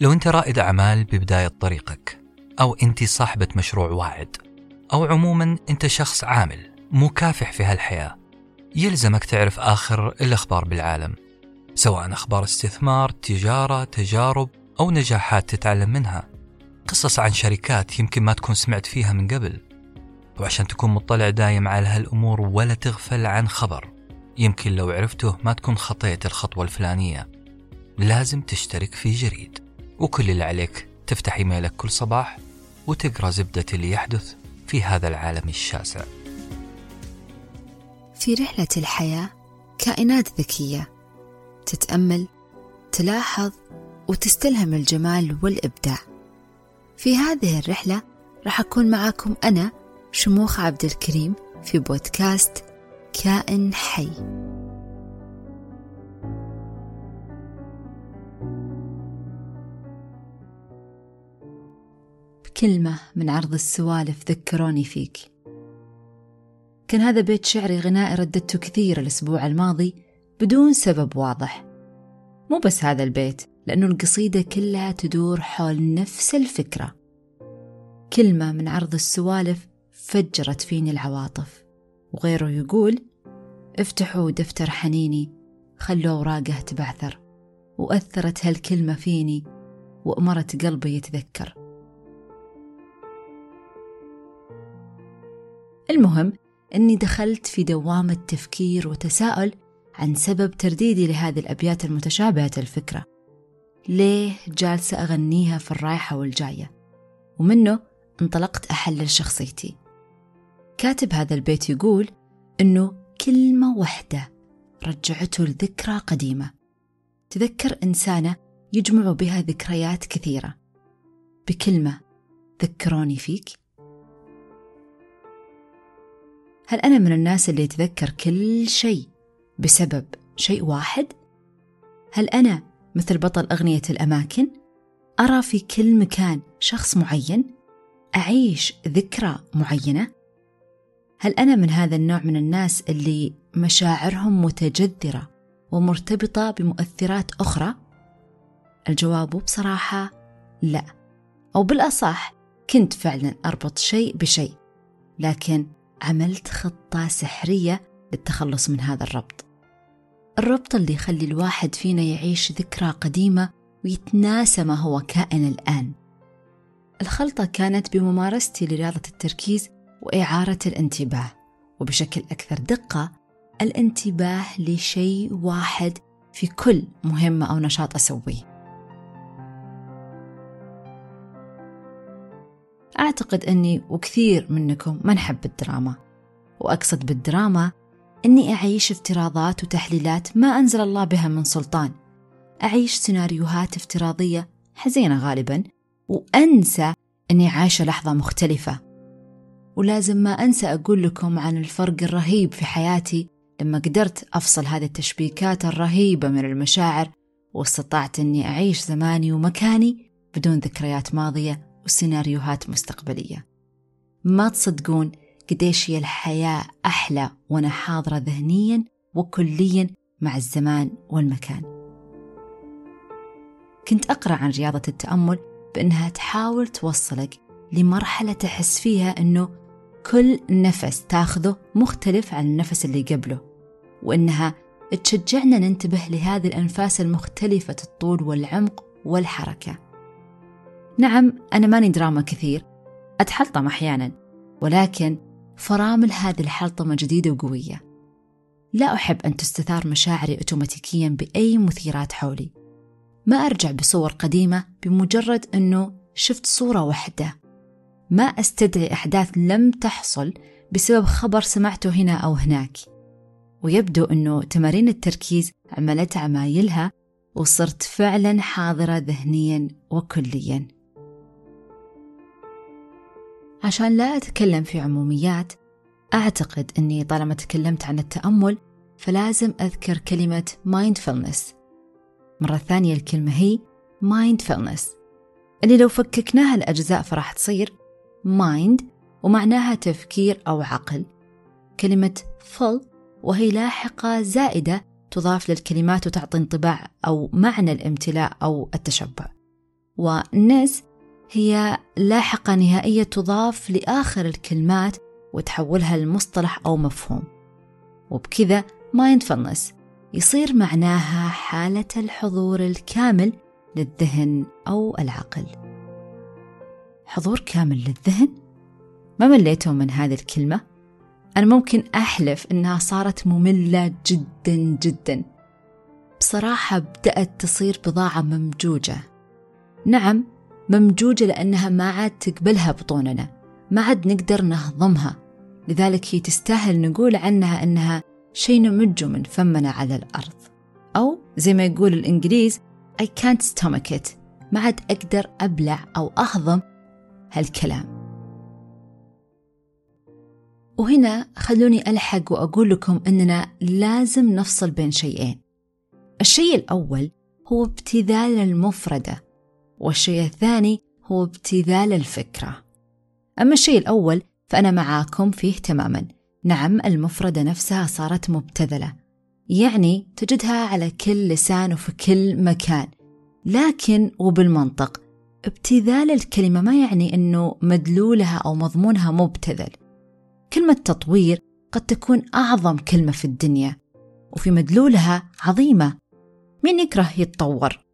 لو أنت رائد أعمال ببداية طريقك أو أنت صاحبة مشروع واعد أو عموما أنت شخص عامل مكافح في هالحياة يلزمك تعرف آخر الأخبار بالعالم سواء أخبار استثمار، تجارة، تجارب أو نجاحات تتعلم منها. قصص عن شركات يمكن ما تكون سمعت فيها من قبل وعشان تكون مطلع دايم على هالأمور ولا تغفل عن خبر يمكن لو عرفته ما تكون خطيت الخطوة الفلانية. لازم تشترك في جريد. وكل اللي عليك تفتح ايميلك كل صباح وتقرأ زبدة اللي يحدث في هذا العالم الشاسع. في رحلة الحياة كائنات ذكية تتأمل تلاحظ وتستلهم الجمال والإبداع. في هذه الرحلة راح أكون معاكم أنا شموخ عبد الكريم في بودكاست كائن حي. بكلمة من عرض السوالف ذكروني فيك. كان هذا بيت شعري غنائي رددته كثير الأسبوع الماضي بدون سبب واضح. مو بس هذا البيت لأنه القصيدة كلها تدور حول نفس الفكرة. كلمة من عرض السوالف فجرت فيني العواطف وغيره يقول افتحوا دفتر حنيني خلوا أوراقه تبعثر وأثرت هالكلمة فيني وأمرت قلبي يتذكر. المهم أني دخلت في دوامة تفكير وتساؤل عن سبب ترديدي لهذه الأبيات المتشابهة الفكرة. ليه جالسة أغنيها في الرايحة والجاية؟ ومنه انطلقت أحلل شخصيتي. كاتب هذا البيت يقول إنه كلمة واحدة رجعته لذكرى قديمة. تذكر إنسانة يجمع بها ذكريات كثيرة. بكلمة ذكروني فيك؟ هل أنا من الناس اللي يتذكر كل شيء بسبب شيء واحد؟ هل أنا مثل بطل أغنية الأماكن؟ أرى في كل مكان شخص معين؟ أعيش ذكرى معينة؟ هل أنا من هذا النوع من الناس اللي مشاعرهم متجذرة ومرتبطة بمؤثرات أخرى؟ الجواب بصراحة لا أو بالأصح كنت فعلا أربط شيء بشيء لكن عملت خطة سحرية للتخلص من هذا الربط. الربط اللي يخلي الواحد فينا يعيش ذكرى قديمة ويتناسى ما هو كائن الآن. الخلطة كانت بممارستي لرياضة التركيز وإعارة الانتباه وبشكل أكثر دقة الانتباه لشيء واحد في كل مهمة أو نشاط أسويه. أعتقد أني وكثير منكم ما نحب الدراما وأقصد بالدراما أني أعيش افتراضات وتحليلات ما أنزل الله بها من سلطان. أعيش سيناريوهات افتراضية حزينة غالبا وأنسى أني عايشة لحظة مختلفة. ولازم ما أنسى أقول لكم عن الفرق الرهيب في حياتي لما قدرت أفصل هذه التشبيكات الرهيبة من المشاعر واستطعت أني أعيش زماني ومكاني بدون ذكريات ماضية وسيناريوهات مستقبلية. ما تصدقون قديش هي الحياة أحلى وأنا حاضرة ذهنيا وكليا مع الزمان والمكان. كنت أقرأ عن رياضة التأمل بأنها تحاول توصلك لمرحلة تحس فيها أنه كل نفس تاخذه مختلف عن النفس اللي قبله وأنها تشجعنا ننتبه لهذه الأنفاس المختلفة الطول والعمق والحركة. نعم أنا ماني دراما كثير. أتحلطم أحيانا ولكن فرامل هذه الحلطمة جديدة وقوية. لا أحب أن تستثار مشاعري أوتوماتيكيا بأي مثيرات حولي. ما أرجع بصور قديمة بمجرد أنه شفت صورة واحدة. ما أستدعي أحداث لم تحصل بسبب خبر سمعته هنا أو هناك. ويبدو أنه تمارين التركيز عملت عمايلها وصرت فعلا حاضرة ذهنيا وكليا. عشان لا أتكلم في عموميات أعتقد أني طالما تكلمت عن التأمل فلازم أذكر كلمة mindfulness. مرة ثانية الكلمة هي mindfulness. اللي لو فككناها لأجزاء فراح تصير mind ومعناها تفكير أو عقل. كلمة full وهي لاحقة زائدة تضاف للكلمات وتعطي انطباع أو معنى الامتلاء أو التشبع. ونس هي لاحقة نهائية تضاف لآخر الكلمات وتحولها لمصطلح أو مفهوم وبكذا mindfulness يصير معناها حالة الحضور الكامل للذهن أو العقل حضور كامل للذهن؟ ما مليتوا من هذه الكلمة؟ أنا ممكن أحلف إنها صارت مملة جدا جدا بصراحة بدأت تصير بضاعة ممجوجة نعم ممجوجة لأنها ما عاد تقبلها بطوننا ما عاد نقدر نهضمها. لذلك هي تستاهل نقول عنها أنها شيء نمجه من فمنا على الأرض. أو زي ما يقول الإنجليز I can't stomach it. ما عاد أقدر أبلع أو أهضم هالكلام. وهنا خلوني ألحق وأقول لكم أننا لازم نفصل بين شيئين. الشيء الأول هو ابتذال المفردة. والشيء الثاني هو ابتذال الفكرة. أما الشيء الأول فأنا معاكم فيه تماما. نعم المفردة نفسها صارت مبتذلة. يعني تجدها على كل لسان وفي كل مكان. لكن وبالمنطق. ابتذال الكلمة ما يعني أنه مدلولها أو مضمونها مبتذل. كلمة تطوير قد تكون أعظم كلمة في الدنيا. وفي مدلولها عظيمة. مين يكره يتطور؟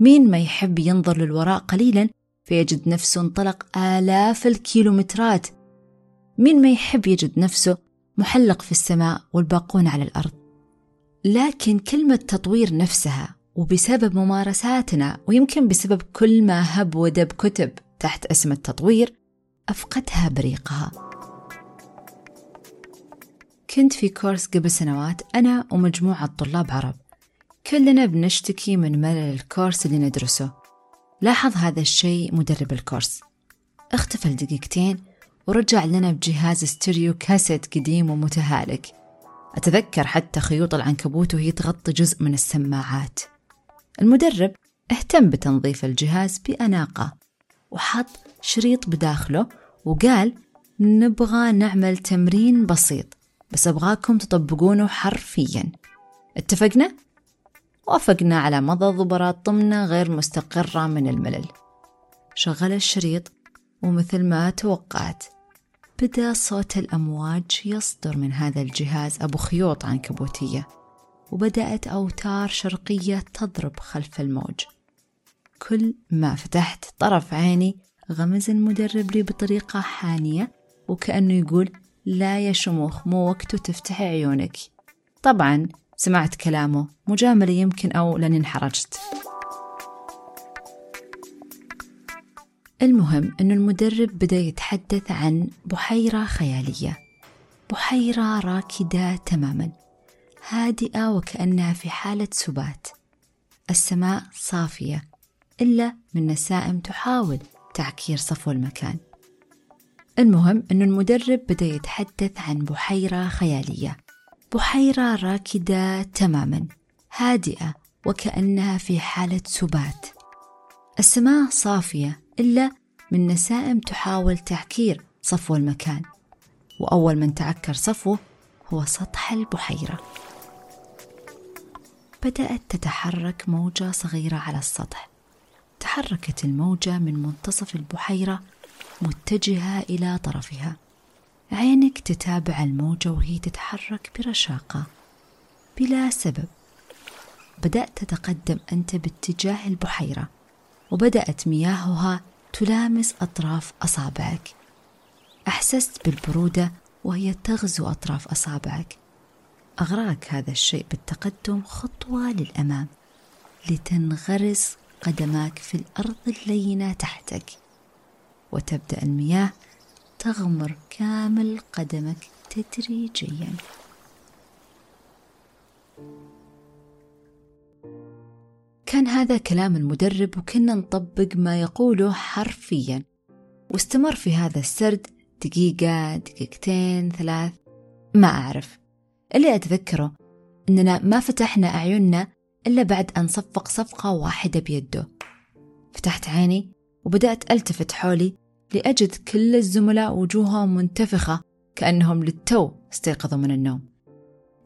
مين ما يحب ينظر للوراء قليلا فيجد نفسه انطلق آلاف الكيلومترات. مين ما يحب يجد نفسه محلق في السماء والباقون على الأرض. لكن كلمة تطوير نفسها وبسبب ممارساتنا ويمكن بسبب كل ما هب ودب كتب تحت اسم التطوير أفقدها بريقها. كنت في كورس قبل سنوات أنا ومجموعة طلاب عرب. كلنا بنشتكي من ملل الكورس اللي ندرسه. لاحظ هذا الشيء مدرب الكورس. اختفى لدقيقتين ورجع لنا بجهاز ستيريو كاسيت قديم ومتهالك. أتذكر حتى خيوط العنكبوت وهي تغطي جزء من السماعات. المدرب اهتم بتنظيف الجهاز بأناقة وحط شريط بداخله وقال نبغى نعمل تمرين بسيط بس أبغاكم تطبقونه حرفيا. اتفقنا؟ وافقنا على مضى ضبرات طمنة غير مستقرة من الملل. شغل الشريط ومثل ما توقعت بدأ صوت الأمواج يصدر من هذا الجهاز أبو خيوط عنكبوتية وبدأت أوتار شرقية تضرب خلف الموج. كل ما فتحت طرف عيني غمز المدرب لي بطريقة حانية وكأنه يقول لا يا شموخ مو وقته تفتحي عيونك. طبعا سمعت كلامه. مجاملة يمكن أو لأني انحرجت. المهم أن المدرب بدأ يتحدث عن بحيرة خيالية. بحيرة راكدة تماما هادئة وكأنها في حالة سبات. السماء صافية إلا من نسائم تحاول تعكير صفو المكان. المهم أن المدرب بدأ يتحدث عن بحيرة خيالية. بحيرة راكدة تماما هادئة وكأنها في حالة سبات. السماء صافية إلا من نسائم تحاول تعكير صفو المكان. وأول من تعكر صفوه هو سطح البحيرة. بدأت تتحرك موجة صغيرة على السطح. تحركت الموجة من منتصف البحيرة متجهة إلى طرفها. عينك تتابع الموجة وهي تتحرك برشاقة. بلا سبب. بدأت تتقدم أنت باتجاه البحيرة وبدأت مياهها تلامس أطراف أصابعك. أحسست بالبرودة وهي تغزو أطراف أصابعك. أغراك هذا الشيء بالتقدم خطوة للأمام لتنغرس قدماك في الأرض اللينة تحتك. وتبدأ المياه تغمر كامل قدمك تدريجيا. كان هذا كلام المدرب وكنا نطبق ما يقوله حرفيا. واستمر في هذا السرد دقيقة دقيقتين ثلاث ما أعرف. اللي أتذكره أننا ما فتحنا أعيننا إلا بعد أن صفق صفقة واحدة بيده. فتحت عيني وبدأت ألتفت حولي لأجد كل الزملاء وجوههم منتفخة كأنهم للتو استيقظوا من النوم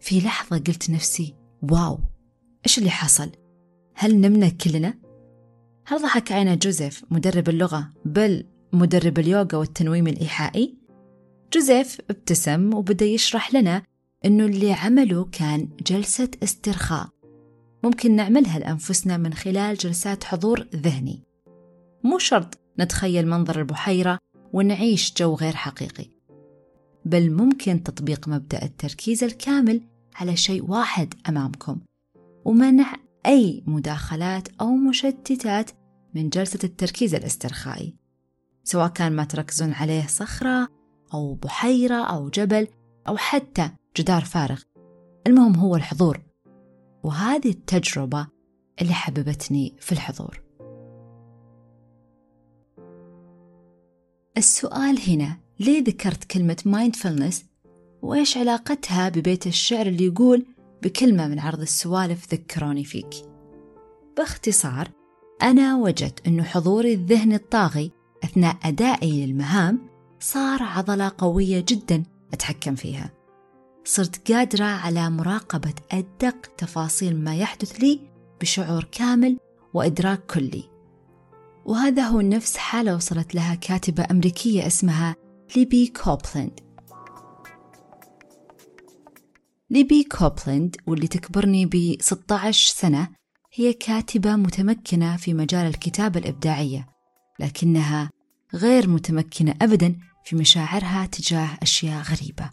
في لحظة قلت نفسي واو إيش اللي حصل؟ هل نمنا كلنا؟ هل ضحك عينه جوزيف مدرب اللغة بل مدرب اليوغا والتنويم الإيحائي؟ جوزيف ابتسم وبدأ يشرح لنا إنه اللي عمله كان جلسة استرخاء ممكن نعملها لأنفسنا من خلال جلسات حضور ذهني مو شرط نتخيل منظر البحيرة ونعيش جو غير حقيقي. بل ممكن تطبيق مبدأ التركيز الكامل على شيء واحد أمامكم ومنع أي مداخلات أو مشتتات من جلسة التركيز الاسترخائي سواء كان ما تركزون عليه صخرة أو بحيرة أو جبل أو حتى جدار فارغ. المهم هو الحضور وهذه التجربة اللي حببتني في الحضور. السؤال هنا ليه ذكرت كلمة mindfulness وإيش علاقتها ببيت الشعر اللي يقول بكلمة من عرض السوالف ذكروني فيك؟ باختصار أنا وجدت أنه حضوري الذهني الطاغي أثناء أدائي للمهام صار عضلة قوية جدا أتحكم فيها. صرت قادرة على مراقبة أدق تفاصيل ما يحدث لي بشعور كامل وإدراك كلي. وهذا هو نفس حالة وصلت لها كاتبة أمريكية اسمها ليبي كوبلند ليبي كوبلند واللي تكبرني ب 16 سنة هي كاتبة متمكنة في مجال الكتابة الإبداعية لكنها غير متمكنة أبدا في مشاعرها تجاه أشياء غريبة.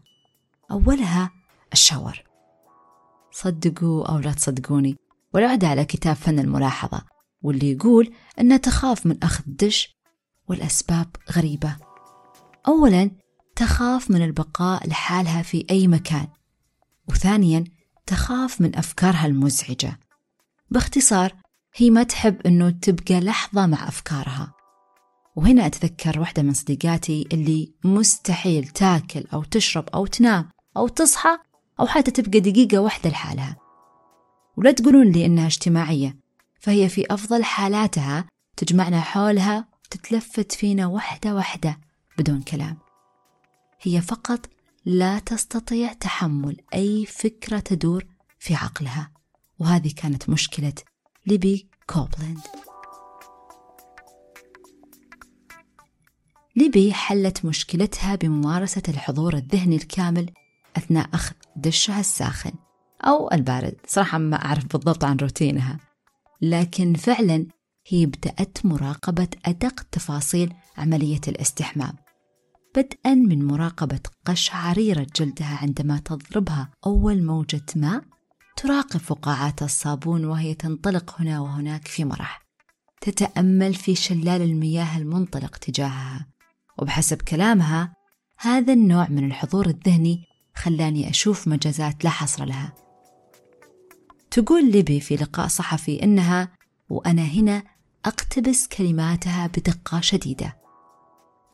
أولها الشاور. صدقوا أو لا تصدقوني والعودة على كتاب فن الملاحظة. واللي يقول أنها تخاف من أخذ دش والأسباب غريبة. أولا تخاف من البقاء لحالها في أي مكان. وثانيا تخاف من أفكارها المزعجة. باختصار هي ما تحب أنه تبقى لحظة مع أفكارها. وهنا أتذكر واحدة من صديقاتي اللي مستحيل تاكل أو تشرب أو تنام أو تصحى أو حتى تبقى دقيقة واحدة لحالها. ولا تقولون لي إنها اجتماعية. فهي في أفضل حالاتها تجمعنا حولها وتتلفت فينا واحدة واحدة بدون كلام. هي فقط لا تستطيع تحمل أي فكرة تدور في عقلها وهذه كانت مشكلة ليبي كوبلند ليبي حلت مشكلتها بممارسة الحضور الذهني الكامل أثناء أخذ دشها الساخن أو البارد صراحة ما أعرف بالضبط عن روتينها. لكن فعلا هي بدأت مراقبة أدق تفاصيل عملية الاستحمام. بدءا من مراقبة قشعريرة جلدها عندما تضربها أول موجة ماء تراقب فقاعات الصابون وهي تنطلق هنا وهناك في مرح. تتأمل في شلال المياه المنطلق تجاهها. وبحسب كلامها هذا النوع من الحضور الذهني خلاني أشوف مجازات لا حصر لها. تقول ليبي في لقاء صحفي إنها وأنا هنا أقتبس كلماتها بدقة شديدة.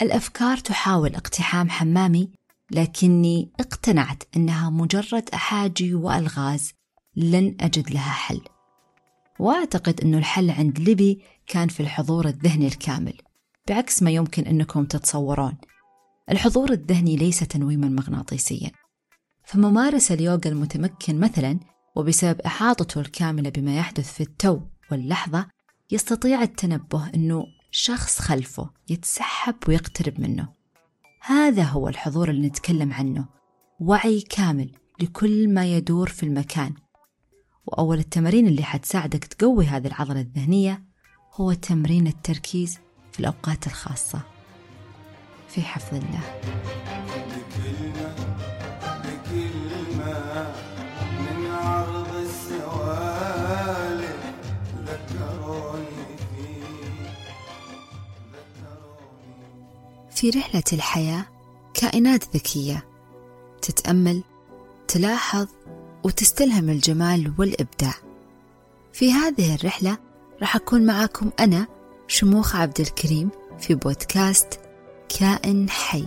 الأفكار تحاول اقتحام حمامي لكني اقتنعت أنها مجرد أحاجي وألغاز لن أجد لها حل. وأعتقد أن الحل عند ليبي كان في الحضور الذهني الكامل بعكس ما يمكن أنكم تتصورون. الحضور الذهني ليس تنويما مغناطيسيا. فممارس اليوغا المتمكن مثلا وبسبب إحاطته الكاملة بما يحدث في التو واللحظة يستطيع التنبه أنه شخص خلفه يتسحب ويقترب منه. هذا هو الحضور اللي نتكلم عنه وعي كامل لكل ما يدور في المكان. وأول التمارين اللي حتساعدك تقوي هذه العضلة الذهنية هو تمرين التركيز في الأوقات الخاصة. في حفظ الله. في رحلة الحياة كائنات ذكية. تتأمل تلاحظ وتستلهم الجمال والإبداع. في هذه الرحلة راح أكون معاكم أنا شموخ عبد الكريم في بودكاست كائن حي.